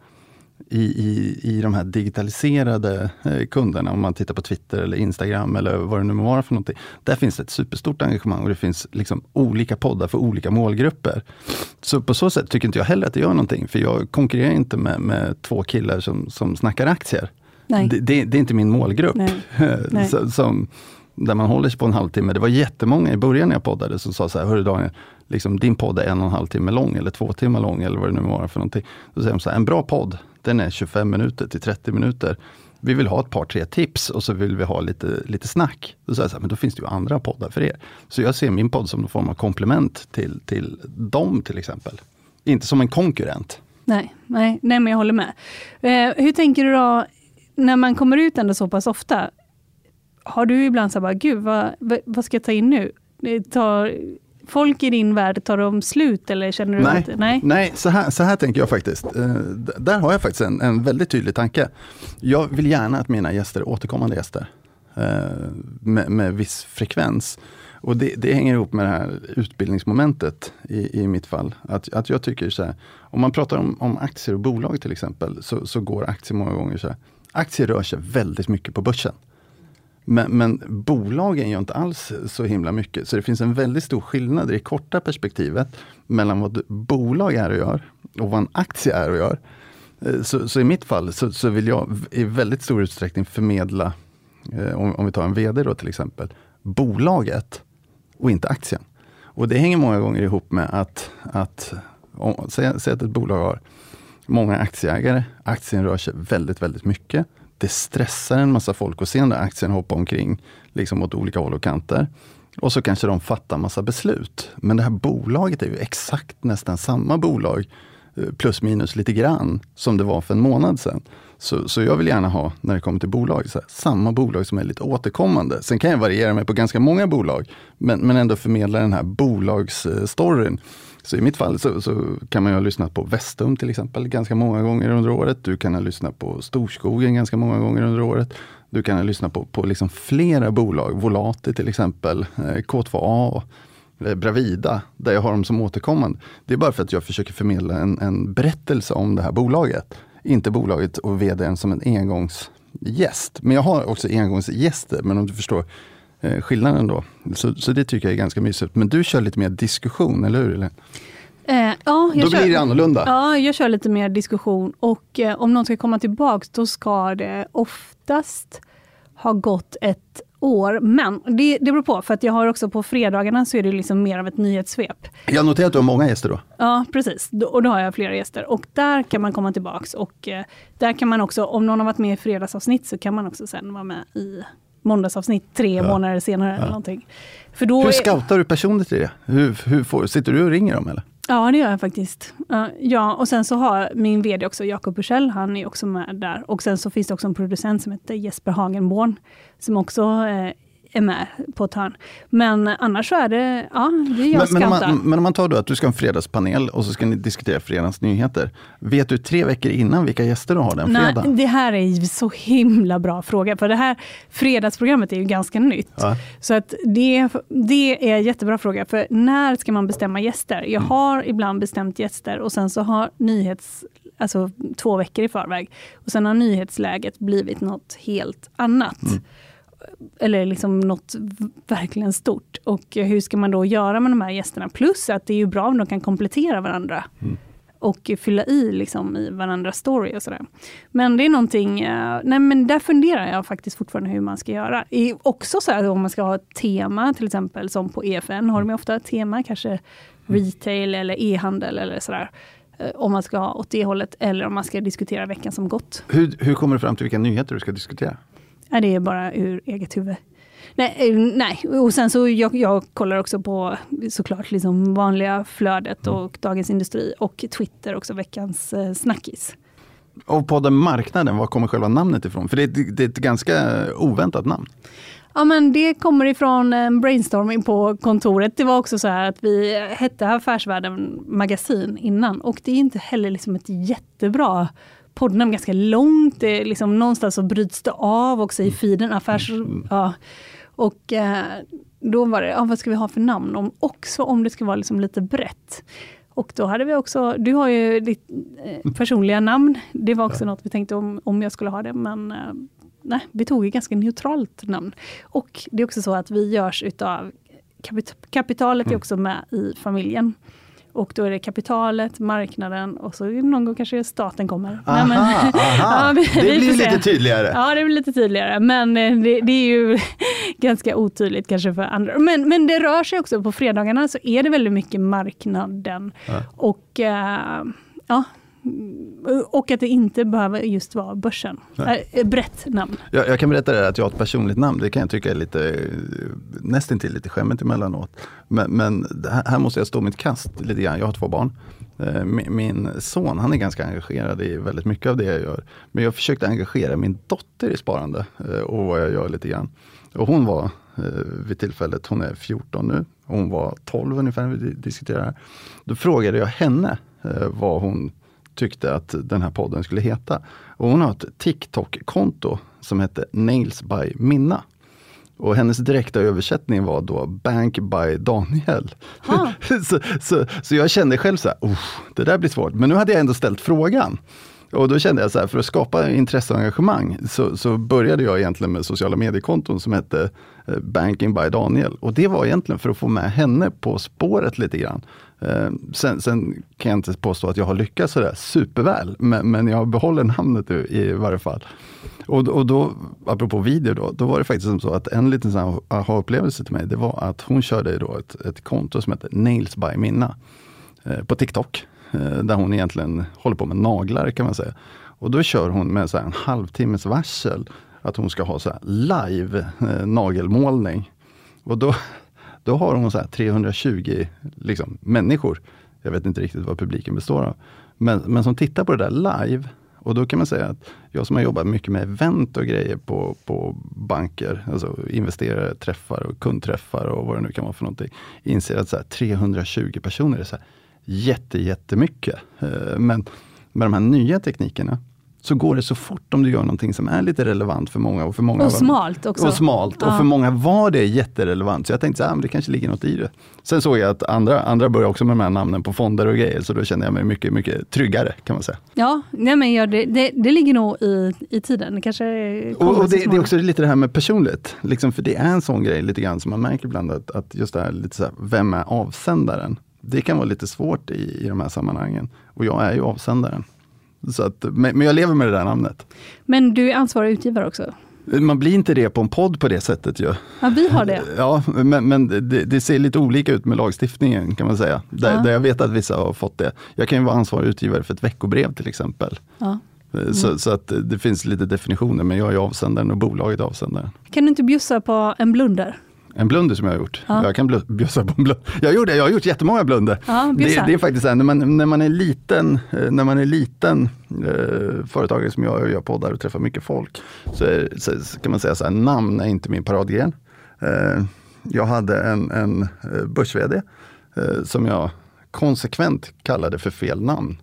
C: i, i, i de här digitaliserade eh, kunderna, om man tittar på Twitter eller Instagram eller vad det nu må vara för någonting. Där finns det ett superstort engagemang och det finns liksom olika poddar för olika målgrupper. Så på så sätt tycker inte jag heller att det gör någonting, för jag konkurrerar inte med, med två killar som, som snackar aktier. Det, det, det, är inte min målgrupp. Nej. Som, där man håller sig på en halvtimme. Det var jättemånga i början när jag poddade som sa så här, hörru Daniel, liksom, din podd är en och en halv timme lång eller två timmar lång eller vad det nu var för någonting. Då säger de så här, en bra podd, den är 25 minuter till 30 minuter. Vi vill ha ett par, tre tips och så vill vi ha lite, lite snack. Då säger jag så här, men då finns det ju andra poddar för er. Så jag ser min podd som en form av komplement till, till dem till exempel. Inte som en konkurrent.
B: Nej, nej, nej men jag håller med. Eh, hur tänker du då när man kommer ut ändå så pass ofta, har du ibland så bara, gud vad, vad ska jag ta in nu? Tar, folk i din värld, tar de slut eller känner du
C: nej,
B: att,
C: nej? Nej, så här, så här tänker jag faktiskt. Eh, där har jag faktiskt en, en väldigt tydlig tanke. Jag vill gärna att mina gäster är återkommande gäster. Eh, med, med viss frekvens. Och det, det, hänger ihop med det här utbildningsmomentet i, i mitt fall. Att, att jag tycker så här, om man pratar om, om aktier och bolag till exempel, så, så går aktier många gånger så här, aktier rör sig väldigt mycket på börsen. Men, men, bolagen gör inte alls så himla mycket. Så det finns en väldigt stor skillnad i det korta perspektivet mellan vad bolag är och gör och vad en aktie är och gör. Eh, så, så i mitt fall så, så, vill jag i väldigt stor utsträckning förmedla, eh, om, om, vi tar en VD då till exempel, bolaget och inte aktien. Och det hänger många gånger ihop med att, att om, säg, säg att ett bolag har många aktieägare. Aktien rör sig väldigt, väldigt mycket. Det stressar en massa folk att se den där aktien hoppa omkring liksom åt olika håll och kanter. Och så kanske de fattar massa beslut. Men det här bolaget är ju exakt nästan samma bolag, eh, plus minus lite grann, som det var för en månad sedan. Så, så jag vill gärna ha, när det kommer till bolag, här, samma bolag som är lite återkommande. Sen kan jag variera mig på ganska många bolag, men, men ändå förmedla den här bolagsstoryn. Eh, så i mitt fall så, så, kan man ju ha lyssnat på Vestum till exempel ganska många gånger under året. Du kan ha lyssnat på Storskogen ganska många gånger under året. Du kan ha lyssnat på, på liksom flera bolag, Volati till exempel, eh, K2A. Eh, Bravida, där jag har dem som återkommande. Det är bara för att jag försöker förmedla en, en berättelse om det här bolaget. Inte bolaget och vdn som en engångsgäst. Men jag har också engångsgäster, men om du förstår eh, skillnaden då. Så, så det tycker jag är ganska mysigt. Men du kör lite mer diskussion, eller hur? Eller?
B: Eh, ja, jag
C: Då
B: kör,
C: blir det annorlunda.
B: Ja, jag kör lite mer diskussion och eh, om någon ska komma tillbaks då ska det oftast ha gått ett år. Men det, det beror på, för att jag har också på fredagarna så är det liksom mer av ett nyhetssvep.
C: Jag noterar att du har många gäster då.
B: Ja, precis. Och då har jag flera gäster. Och där kan man komma tillbaks. Och eh, där kan man också, om någon har varit med i fredagsavsnitt, så kan man också sen vara med i måndagsavsnitt tre månader senare. Eller någonting. För då
C: Hur scoutar du personer till det? Hur, hur får, sitter du och ringer dem eller?
B: Ja, det gör jag faktiskt. Ja, Ja, och sen så har min vd också, Jakob Bursell, han är också med där. Och sen så finns det också en producent som heter Jesper Hagenborn, som också eh, är med på ett hörn. Men annars så är det, ja, det är jag
C: Men, men, om man, men om man tar då att du ska ha en fredagspanel och så ska ni diskutera fredagens nyheter. Vet du tre veckor innan vilka gäster du har den
B: Nej,
C: fredagen?
B: det här är ju så himla bra fråga, för det här fredagsprogrammet är ju ganska nytt.
C: Ja.
B: Så att det, det är en jättebra fråga, för när ska man bestämma gäster? Jag
C: Mm.
B: har ibland bestämt gäster och sen så har nyhets, alltså två veckor i förväg, och sen har nyhetsläget blivit något helt annat.
C: Mm.
B: Eller liksom något verkligen stort. Och hur ska man då göra med de här gästerna? Plus att det är ju bra om de kan komplettera varandra
C: Mm.
B: och fylla i liksom i varandras story och sådär. Men det är någonting, eh, nej men där funderar jag faktiskt fortfarande hur man ska göra. I, också så här om man ska ha ett tema, till exempel som på EFN har de ju ofta ett tema, kanske retail eller e-handel eller sådär. Eh, Om man ska ha åt det hållet, eller om man ska diskutera veckan som gått.
C: Hur, hur kommer du fram till vilka nyheter du ska diskutera?
B: Nej, det är bara ur eget huvud. Nej, eh, nej. och sen så jag, jag kollar också på såklart liksom vanliga flödet och Dagens Industri och Twitter också, veckans eh, snackis.
C: Och podden Marknaden, var kommer själva namnet ifrån? För det är, ett- det är ett ganska oväntat namn.
B: Ja, men det kommer ifrån en brainstorming på kontoret. Det var också så här att vi hette Affärsvärlden Magasin innan och det är inte heller liksom ett jättebra poddnamn, ganska långt. Det är liksom, någonstans så bryts det av också i feeden. Affärs... Ja. Och eh, då var det, ja, vad ska vi ha för namn? Om, också om det ska vara liksom lite brett. Och då hade vi också, du har ju ditt eh, personliga namn. Det var också något vi tänkte om, om jag skulle ha det, men eh, nej, vi tog ett ganska neutralt namn. Och det är också så att vi görs utav kapit kapitalet är också med i familjen. Och då är det kapitalet, marknaden och så någon gång kanske staten kommer.
C: Aha,
B: Nej, men-
C: aha.
B: Ja, vi-
C: det
B: vi
C: blir lite tydligare.
B: Ja, det blir lite tydligare, men eh, det, det är ju ganska otydligt kanske för andra. Men, men det rör sig också, på fredagarna så är det väldigt mycket marknaden. Och eh, ja, och att det inte behöver just vara börsen. Äh, brett namn.
C: Jag, jag kan berätta det här att jag har ett personligt namn. Det kan jag tycka är lite, eh, nästan till lite skämmigt emellanåt. Men, men här, måste jag stå mitt kast lite grann. Jag har två barn. Eh, Min, son han är ganska engagerad i väldigt mycket av det jag gör. Men jag försökte engagera min dotter i sparande eh, och vad jag gör lite grann. Och hon var eh, vid tillfället, hon är 14 nu, hon var 12 ungefär när vi diskuterade det här. Då frågade jag henne vad hon tyckte att den här podden skulle heta. Och hon har ett TikTok-konto som heter Nails by Minna. Och hennes direkta översättning var då Bank by Daniel. Så, så, så jag kände själv så här, "Oh, det där blir svårt. Men nu hade jag ändå ställt frågan. Och då kände jag så här, för att skapa intresse och engagemang så, så började jag egentligen med sociala mediekonton som hette eh, Banking by Daniel. Och det var egentligen för att få med henne på spåret lite grann. Eh, sen, sen kan jag inte påstå att jag har lyckats sådär superväl, men, men jag behåller namnet i, i varje fall. Och, och då, apropå video då, då var det faktiskt som så att en liten sån aha-upplevelse till mig, det var att hon körde då ett, ett konto som heter Nails by Minna eh, på TikTok. Eh, där hon egentligen håller på med naglar kan man säga. Och då kör hon med så här en halvtimmes varsel att hon ska ha så här live eh, nagelmålning. Och då, då har hon så här 320 liksom, människor. Jag vet inte riktigt vad publiken består av. Men, men som tittar på det där live. Och då kan man säga att jag som har jobbat mycket med event och grejer på, på banker, alltså investerare, träffar och kundträffar och vad det nu kan vara för någonting, inser att så här 320 personer är så här jätte, jättemycket. Eh, Men med de här nya teknikerna så går det så fort om du gör någonting som är lite relevant för många. Och, för många
B: och smalt också.
C: Och smalt.
B: Ja.
C: Och för många var det jätterelevant. Så jag tänkte att ah, det kanske ligger något i det. Sen såg jag att andra, andra började också med de här namnen på fonder och grejer. Så då kände jag mig mycket, mycket tryggare kan man säga.
B: Ja, nej men ja, det, det, det ligger nog i, i tiden. Det kanske
C: Och, och det, det är också lite det här med personligt. Liksom, för det är en sån grej lite grann som man märker ibland att, att just det här, lite så här, vem är avsändaren? Det kan vara lite svårt i, i de här sammanhangen. Och jag är ju avsändaren. Så att, men, men jag lever med det där namnet.
B: Men du är ansvarig utgivare också?
C: Man blir inte det på en podd på det sättet ju.
B: Ja, vi har det.
C: Ja, men, men det, det ser lite olika ut med lagstiftningen kan man säga. Där,
B: Ja.
C: där jag vet att vissa har fått det. Jag kan ju vara ansvarig utgivare för ett veckobrev till exempel.
B: Ja.
C: Så, så att det finns lite definitioner, men jag är avsändaren och bolaget är avsändaren.
B: Kan du inte bjussa på en blunder?
C: En blunder som jag har gjort.
B: Ja.
C: Jag kan bjussa på en blunder. Jag, gjorde, jag har gjort jättemånga blunder.
B: Ja,
C: det, det är faktiskt så här, när man, när man är liten, eh, när man är liten eh, företagare som jag, gör poddar och träffar mycket folk, så, är, så, så kan man säga så här, namn är inte min paradgren. Eh, jag hade en, en eh, börs-VD eh, som jag konsekvent kallade för fel namn,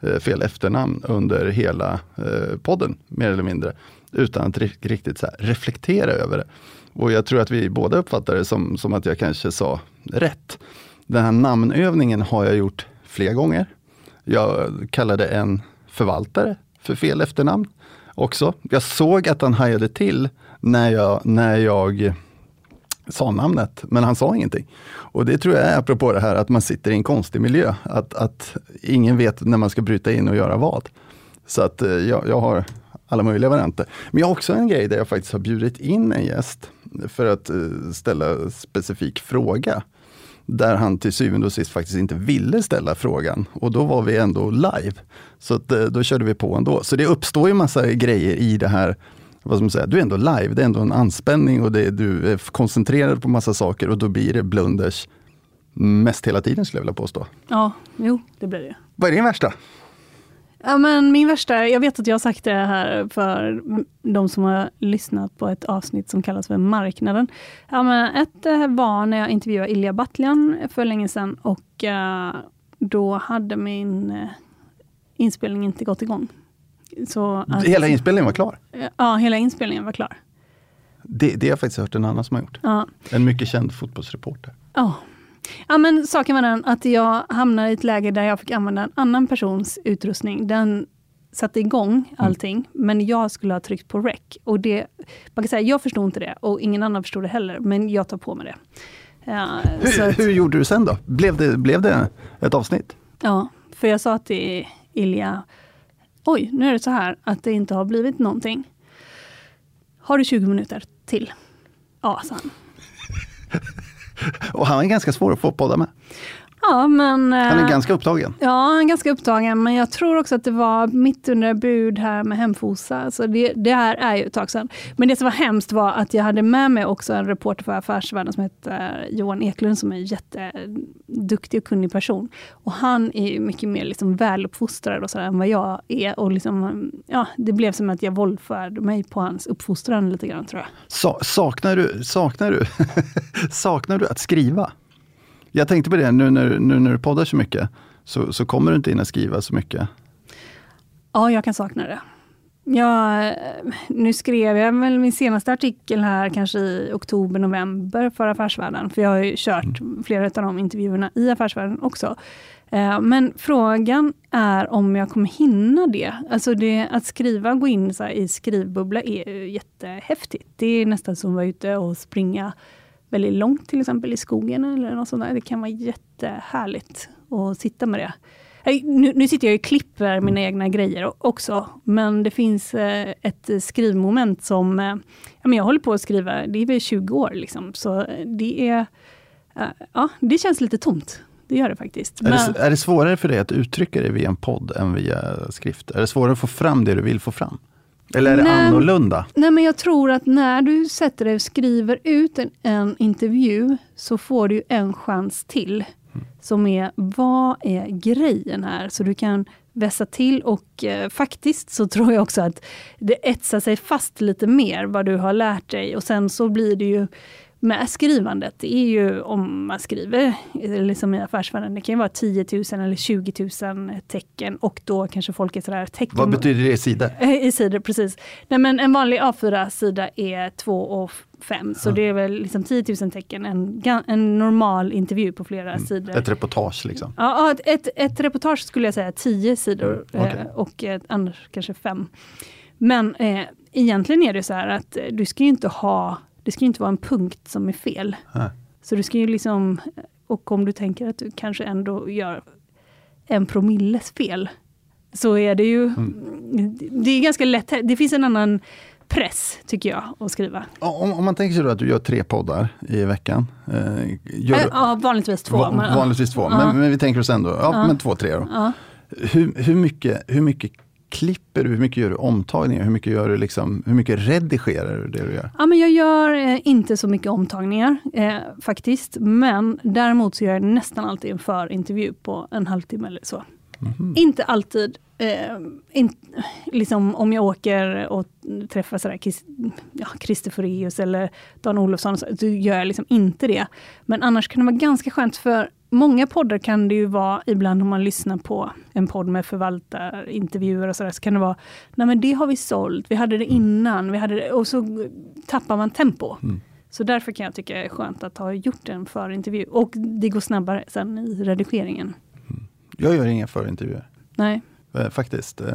C: eh, fel efternamn under hela eh, podden, mer eller mindre, utan att ri- riktigt så här, reflektera över det. Och jag tror att vi båda uppfattar det som, som att jag kanske sa rätt. Den här namnövningen har jag gjort flera gånger. Jag kallade en förvaltare för fel efternamn också. Jag såg att han hajade till när jag, när jag sa namnet, men han sa ingenting. Och det tror jag är apropå det här att man sitter i en konstig miljö, att, att ingen vet när man ska bryta in och göra vad. Så att eh, jag, jag har alla möjliga varianter. Men jag har också en grej där jag faktiskt har bjudit in en gäst för att eh, ställa specifik fråga. Där han till syvende och sist faktiskt inte ville ställa frågan. Och då var vi ändå live. Så att, eh, då körde vi på ändå. Så det uppstår ju massa grejer i det här vad ska man säga, du är ändå live, det är ändå en anspänning och det, du är koncentrerad på massa saker och då blir det blunders mest hela tiden skulle jag vilja påstå.
B: Ja, jo, det blir det.
C: Vad är din värsta?
B: Ja, men min värsta, jag vet att jag har sagt det här för de som har lyssnat på ett avsnitt som kallas för Marknaden. Ja, men ett eh, var när jag intervjuade Ilja Batljan för länge sedan och eh, då hade min eh, inspelning inte gått igång. Så att,
C: Hela inspelningen var klar.
B: Ja, hela inspelningen var klar.
C: Det, det har jag faktiskt hört en annan som har gjort.
B: Ja.
C: En mycket känd fotbollsreporter.
B: Ja. Ja, men saken var den att jag hamnade i ett läge där jag fick använda en annan persons utrustning. Den satte igång allting, men jag skulle ha tryckt på rec. Och det, man kan säga, jag förstod inte det och ingen annan förstod det heller, men jag tar på mig det. Ja,
C: Hur,
B: att-
C: hur gjorde du sen då? Blev det, blev det ett avsnitt?
B: Ja, för jag sa till Ilja, oj, nu är det så här att det inte har blivit någonting. Har du 20 minuter till? Ja, sa han.
C: Och han är ganska svår att få podda med.
B: Ja, men...
C: Han är
B: eh,
C: ganska upptagen.
B: Ja, han är ganska upptagen, men jag tror också att det var mitt under bud här med Hemfosa. Så det, det här är ju ett tag sedan. Men det som var hemskt var att jag hade med mig också en reporter för Affärsvärlden som heter Johan Eklund, som är en jätteduktig och kunnig person. Och han är ju mycket mer liksom väluppfostrad och sådär än vad jag är. Och liksom, ja, det blev som att jag våldförde mig på hans uppfostran lite grann, tror jag.
C: Sa, saknar du, saknar du, saknar du att skriva? Jag tänkte på det nu när, nu när du poddar så mycket, så, så kommer du inte in att skriva så mycket.
B: Ja, jag kan sakna det. Jag, nu skrev jag väl min senaste artikel här kanske i oktober, november för Affärsvärlden. För jag har ju kört flera av de intervjuerna i Affärsvärlden också. Eh, Men frågan är om jag kommer hinna det. Alltså det, att skriva, gå in i skrivbubbla är ju jättehäftigt. Det är nästan som att vara ute och springa väldigt långt, till exempel i skogen eller något sånt där. Det kan vara jättehärligt att sitta med det. Nej, Nu, nu sitter jag och klipper mina egna grejer också, men det finns eh, ett skrivmoment som... Eh, ja, jag håller på att skriva, det är väl 20 år, liksom, så det är... eh, ja, det känns lite tomt. Det gör det faktiskt.
C: Är, det, är det svårare för dig att uttrycka dig via en podd än via skrift? Är det svårare att få fram det du vill få fram? Eller är det
B: Nej.
C: annorlunda?
B: Nej, men jag tror att när du sätter dig och skriver ut en, en intervju, så får du en chans till. Som är, vad är grejen här? Så du kan vässa till och eh, faktiskt så tror jag också att det etsar sig fast lite mer vad du har lärt dig. Och sen så blir det ju med skrivandet, det är ju om man skriver, liksom i affärsvärlden, det kan ju vara 10 000 eller 20 000 tecken och då kanske folk är sådär tecken...
C: Vad betyder det i sidor?
B: I sidor, precis. Nej, men en vanlig A4-sida är 2 och 5, så
C: Ja.
B: det är väl liksom 10 000 tecken, en, en normal intervju på flera sidor.
C: Ett reportage liksom?
B: Ja, ett, ett, ett reportage skulle jag säga 10 sidor
C: Mm, okej.
B: eh, och ett annars kanske 5. Men eh, egentligen är det så här att eh, du ska ju inte ha, det ska ju inte vara en punkt som är fel.
C: Nej.
B: Så du ska ju liksom, och om du tänker att du kanske ändå gör en promilles fel, så är det ju,
C: Mm.
B: det är ganska lätt, det finns en annan press tycker jag att skriva.
C: Om, om man tänker sig att du gör tre poddar i veckan. Eh, gör
B: Äh, ja, vanligtvis två.
C: va,
B: men-
C: vanligtvis två,
B: Ja.
C: men, men vi tänker oss ändå, ja,
B: Ja.
C: men två, tre då.
B: Ja.
C: Hur, hur, mycket, hur mycket klipper du, hur mycket gör du omtagningar, hur mycket, gör du liksom, hur mycket redigerar du det du gör?
B: Ja, men jag gör eh, inte så mycket omtagningar eh, faktiskt. Men däremot så gör jag nästan alltid en förintervju på en halvtimme eller så.
C: Mhm.
B: Inte alltid. Eh, in, liksom om jag åker och träffar sådär, Chris- ja, Christer Foreus eller Dan Olofsson, så, så gör jag liksom inte det. Men annars kan det vara ganska skönt för Många poddar kan det ju vara, ibland om man lyssnar på en podd med förvaltarintervjuer och sådär, så kan det vara, nej men det har vi sålt, vi hade det innan, vi hade det, och så tappar man tempo.
C: Mm.
B: Så därför kan jag tycka det är skönt att ha gjort en förintervju. Och det går snabbare sen i redigeringen.
C: Jag gör inga förintervjuer.
B: Nej.
C: Eh, faktiskt. Eh,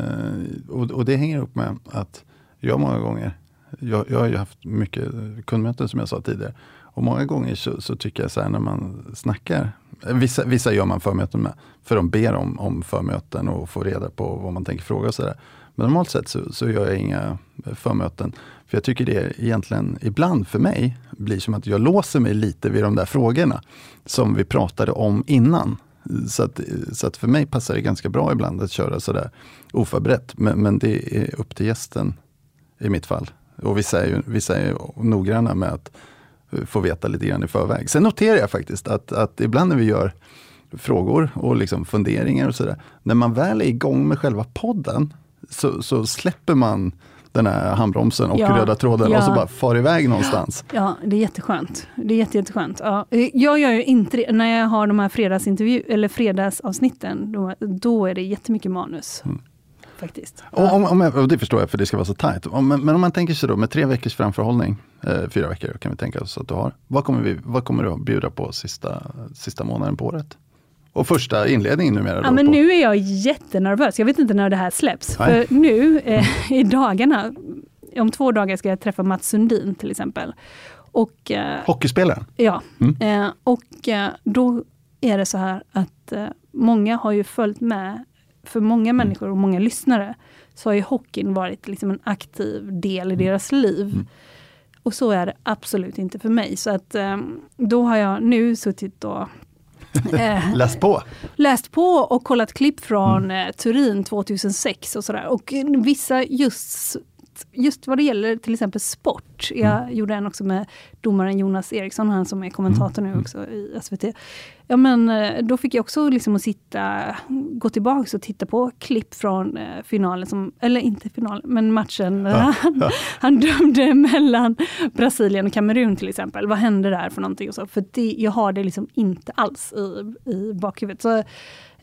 C: och, det hänger upp med att jag många gånger, jag, jag har ju haft mycket kundmöten som jag sa tidigare. Och många gånger så, så tycker jag så här när man snackar, vissa, vissa gör man förmöten med, för de ber om, om förmöten och får reda på vad man tänker fråga och sådär. Men normalt sett så, så gör jag inga eh, förmöten. För jag tycker det egentligen, ibland för mig, blir som att jag låser mig lite vid de där frågorna som vi pratade om innan. Så att, så att för mig passar det ganska bra ibland att köra sådär oförberett. Men, men det är upp till gästen i mitt fall. Och vissa är ju vissa är ju noggranna med att få veta lite grann i förväg. Sen noterar jag faktiskt att, att ibland när vi gör frågor och liksom funderingar och sådär. När man väl är igång med själva podden så, så släpper man den här handbromsen och
B: Ja,
C: röda tråden
B: ja.
C: och så bara far iväg någonstans.
B: Ja, det är jätteskönt. Det är jätte, jätteskönt. Ja. eh, Jag gör ju inte det, när jag har de här fredagsintervju eller fredagsavsnitten, då, då är det jättemycket manus.
C: Mm.
B: Faktiskt.
C: Och, om, om jag, och det förstår jag, för det ska vara så tajt. Om, men, men om man tänker sig då med tre veckors framförhållning, eh, fyra veckor kan vi tänka oss att du har. Vad kommer, vi, vad kommer du att bjuda på sista, sista månaden på året? Och första inledningen numera.
B: Ja, men
C: på,
B: nu är jag jättenervös. Jag vet inte när det här släpps.
C: Nej.
B: För nu eh, i dagarna, om två dagar ska jag träffa Mats Sundin till exempel. Och, eh,
C: Hockeyspelaren?
B: Ja,
C: Mm.
B: eh, och eh, då är det så här att eh, många har ju följt med, för många
C: Mm.
B: människor och många lyssnare, så har ju hockeyn varit liksom en aktiv del
C: Mm.
B: i deras liv. Och så är det absolut inte för mig. Så att eh, då har jag nu suttit och eh,
C: Läs på!
B: läst på och kollat klipp från
C: Mm.
B: eh, Turin 2006 och sådär. Och vissa just, just vad det gäller till exempel sport. Jag
C: Mm.
B: gjorde en också med domaren Jonas Eriksson, han som är kommentator
C: Mm.
B: nu också i SVT. Ja men eh, då fick jag också liksom att sitta, gå tillbaka och titta på klipp från eh, finalen, som, eller inte finalen, men matchen.
C: Ja,
B: Han,
C: ja.
B: han dömde mellan Brasilien och Kamerun till exempel. Vad hände där för någonting? Och så? För det, jag har det liksom inte alls i, i bakhuvudet. Så,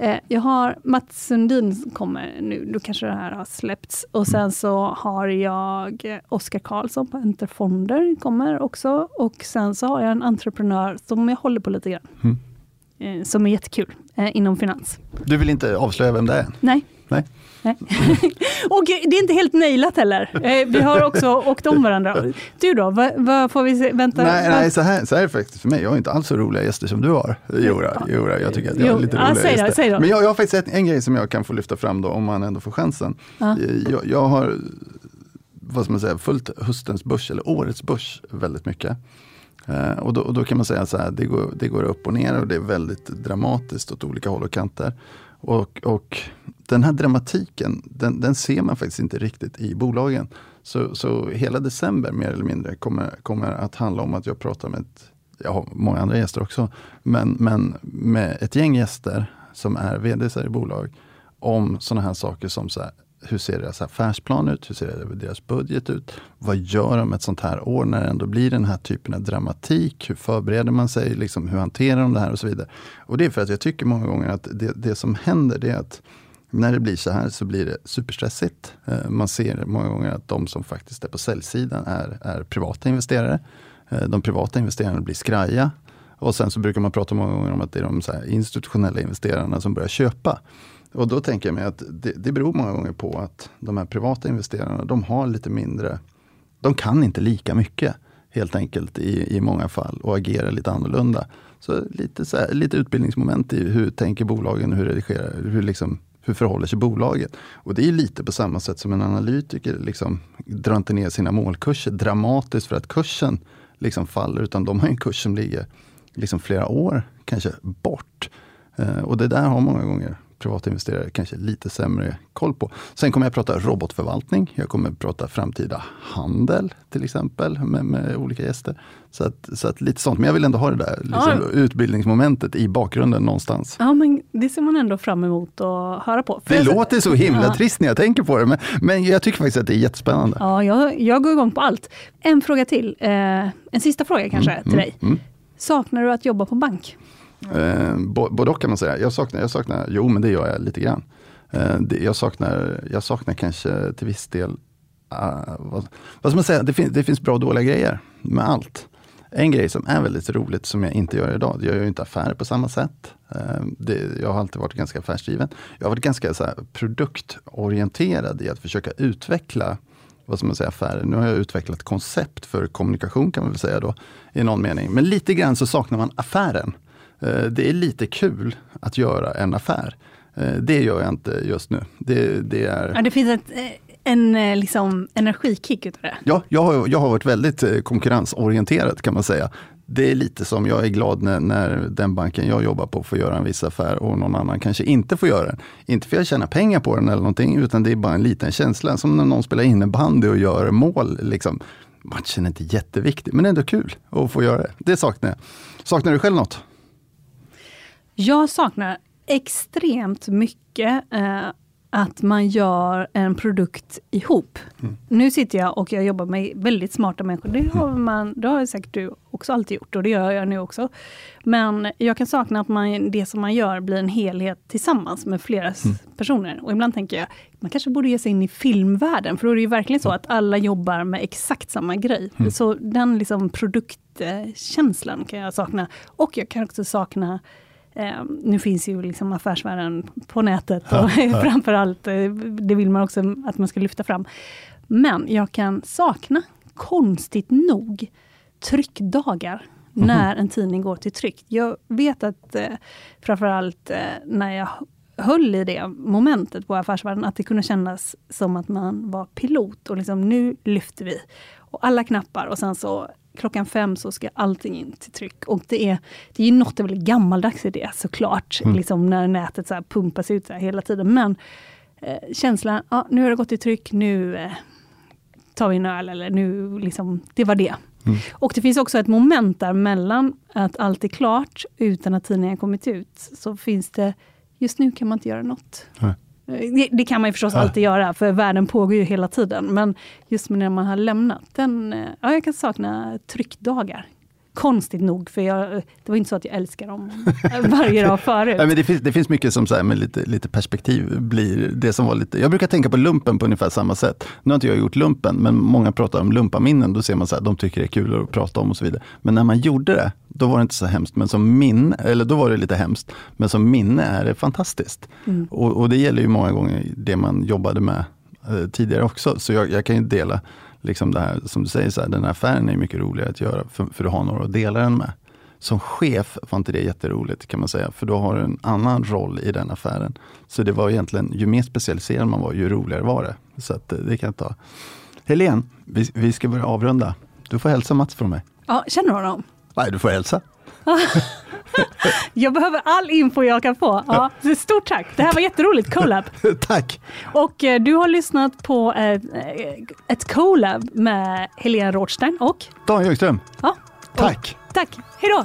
B: eh, jag har Mats Sundin kommer nu, då kanske det här har släppts. Och sen så har jag Oskar Karlsson på Enterfonder kommer också. Och sen så har jag en entreprenör som jag håller på lite grann.
C: Mm.
B: Eh, som är jättekul eh, inom finans.
C: Du vill inte avslöja vem det är?
B: Nej.
C: Nej.
B: Nej. och det är inte helt nailat heller. Eh, Vi har också åkt om varandra. Du då, vad, vad får vi se? Vänta.
C: Nej, nej så, här, så här är det faktiskt för mig. Jag har inte alls så roliga gäster som du har. Jora, Jora jag tycker att jag har lite roliga
B: säg då,
C: gäster.
B: säg då.
C: Men jag, jag har faktiskt en, en grej som jag kan få lyfta fram då, om man ändå får chansen.
B: Ja.
C: Eh, Jag, jag har vad ska man säga, följt höstens börs, eller årets börs, väldigt mycket. Eh, och, då, och då kan man säga så här, det går, det går upp och ner och det är väldigt dramatiskt åt olika håll och kanter. Och, och den här dramatiken, den, den ser man faktiskt inte riktigt i bolagen. Så, så hela december mer eller mindre kommer, kommer att handla om att jag pratar med ett, jag har många andra gäster också, men, men med ett gäng gäster som är vd i bolag om sådana här saker som så här, hur ser deras affärsplan ut? Hur ser deras budget ut? Vad gör de ett sånt här år när det ändå blir den här typen av dramatik? Hur förbereder man sig? Liksom, hur hanterar de det här och så vidare. Och det är för att jag tycker många gånger att det, det som händer det är att när det blir så här så blir det superstressigt. Eh, man ser många gånger att de som faktiskt är på säljsidan är, är privata investerare. Eh, de privata investerarna blir skraja. Och sen så brukar man prata många gånger om att det är de institutionella investerarna som börjar köpa. Och då tänker jag mig att det, det beror många gånger på att de här privata investerarna, de har lite mindre, de kan inte lika mycket helt enkelt i, i många fall och agerar lite annorlunda. Så lite, så här, lite utbildningsmoment i hur tänker bolagen, hur redigerar, hur liksom hur förhåller sig bolaget? Och det är lite på samma sätt som en analytiker liksom drar inte ner sina målkurser dramatiskt för att kursen liksom faller, utan de har en kurs som ligger liksom flera år kanske bort. Eh, och det där har många gånger privata investerare kanske lite sämre koll på. Sen kommer jag prata robotförvaltning. Jag kommer prata framtida handel till exempel med, med olika gäster. Så att, så att lite sånt. Men jag vill ändå ha det där liksom, ja. utbildningsmomentet i bakgrunden någonstans.
B: Ja, men det ser man ändå fram emot att höra på.
C: För det jag, låter så himla ja. trist när jag tänker på det, men, men jag tycker faktiskt att det är jättespännande.
B: Ja, jag, jag går igång på allt. En fråga till. Eh, en sista fråga kanske mm, till mm, dig. Mm. Saknar du att jobba på bank?
C: Eh, både och kan man säga. Jag saknar, jag saknar, jo men det gör jag lite grann. Eh, det, jag, saknar, jag saknar kanske till viss del, uh, vad, vad ska man säga, det, fin, det finns bra och dåliga grejer med allt. En grej som är väldigt roligt som jag inte gör idag, jag gör ju inte affärer på samma sätt. Eh, det, jag har alltid varit ganska affärsdriven. Jag har varit ganska så här, produktorienterad i att försöka utveckla vad ska man säga, affärer. Nu har jag utvecklat koncept för kommunikation kan man väl säga då, i någon mening. Men lite grann så saknar man affären. Eh, det är lite kul att göra en affär. Eh, det gör jag inte just nu. Det, det är...
B: Ja, det finns ett, eh, en liksom, energikick utav det?
C: Ja, jag har, jag har varit väldigt konkurrensorienterad kan man säga. Det är lite som jag är glad när, när den banken jag jobbar på får göra en viss affär och någon annan kanske inte får göra den. Inte för att jag tjänar pengar på den eller någonting, utan det är bara en liten känsla. Som när någon spelar innebandy och gör mål. Liksom. Matchen är inte jätteviktig, men ändå kul att få göra det. Det saknar jag. Saknar du själv något?
B: Jag saknar extremt mycket eh, att man gör en produkt ihop. Mm. Nu sitter jag och jag jobbar med väldigt smarta människor. Det har, mm. man, det har säkert du också alltid gjort och det gör jag nu också. Men jag kan sakna att man, det som man gör blir en helhet tillsammans med flera mm. personer. Och ibland tänker jag, man kanske borde ge sig in i filmvärlden, för då är det ju verkligen så att alla jobbar med exakt samma grej. Mm. Så den liksom produktkänslan kan jag sakna. Och jag kan också sakna Eh, nu finns ju liksom affärsvärlden på nätet och framförallt, eh, det vill man också att man ska lyfta fram. Men jag kan sakna, konstigt nog, tryckdagar. Mm. när en tidning går till tryck. Jag vet att eh, framförallt eh, när jag höll i det momentet på Affärsvärlden, att det kunde kännas som att man var pilot och liksom nu lyfter vi. Och alla knappar och sen så klockan fem så ska allting in till tryck. Och det är, det är något väldigt gammaldags i det såklart, mm. liksom när nätet så pumpas ut så hela tiden. Men eh, känslan, ja, nu har det gått till tryck, nu eh, tar vi en öl, eller nu liksom, det var det. Mm. Och det finns också ett moment där mellan att allt är klart utan att tidningen kommit ut, så finns det, just nu kan man inte göra något. Nej. Det, det, kan man ju förstås ja. alltid göra, för världen pågår ju hela tiden. Men just när man har lämnat den, eh, ja, jag kan sakna tryckdagar. Konstigt nog, för jag, det var inte så att jag älskar dem varje dag förut.
C: Ja, men det, finns, det finns mycket som så här, med lite, lite perspektiv blir det som var lite... Jag brukar tänka på lumpen på ungefär samma sätt. Nu har inte jag gjort lumpen, men många pratar om lumpaminnen. Då ser man att de tycker det är kul att prata om och så vidare. Men när man gjorde det, då var det inte så hemskt. Men som minne, eller då var det lite hemskt. Men som minne är det fantastiskt. Mm. Och, och, det gäller ju många gånger det man jobbade med eh, tidigare också. Så jag, jag kan ju dela liksom det här, som du säger, så här, den här affären är mycket roligare att göra för, för du har några att dela den med. Som chef var inte det jätteroligt kan man säga, för då har du en annan roll i den affären. Så det var egentligen, ju mer specialiserad man var, ju roligare var det. Så att, eh, det kan jag ta. Helene, vi, vi ska börja avrunda. Du får hälsa Mats från mig.
B: Ja, känner du honom?
C: Nej, du får hälsa.
B: jag behöver all info jag kan få. Ja, stort tack! Det här var jätteroligt, Colab.
C: tack!
B: Och eh, du har lyssnat på ett, ett Colab med Helena Rothstein och
C: Dan Högström.
B: Ja,
C: tack!
B: Tack! Hej då!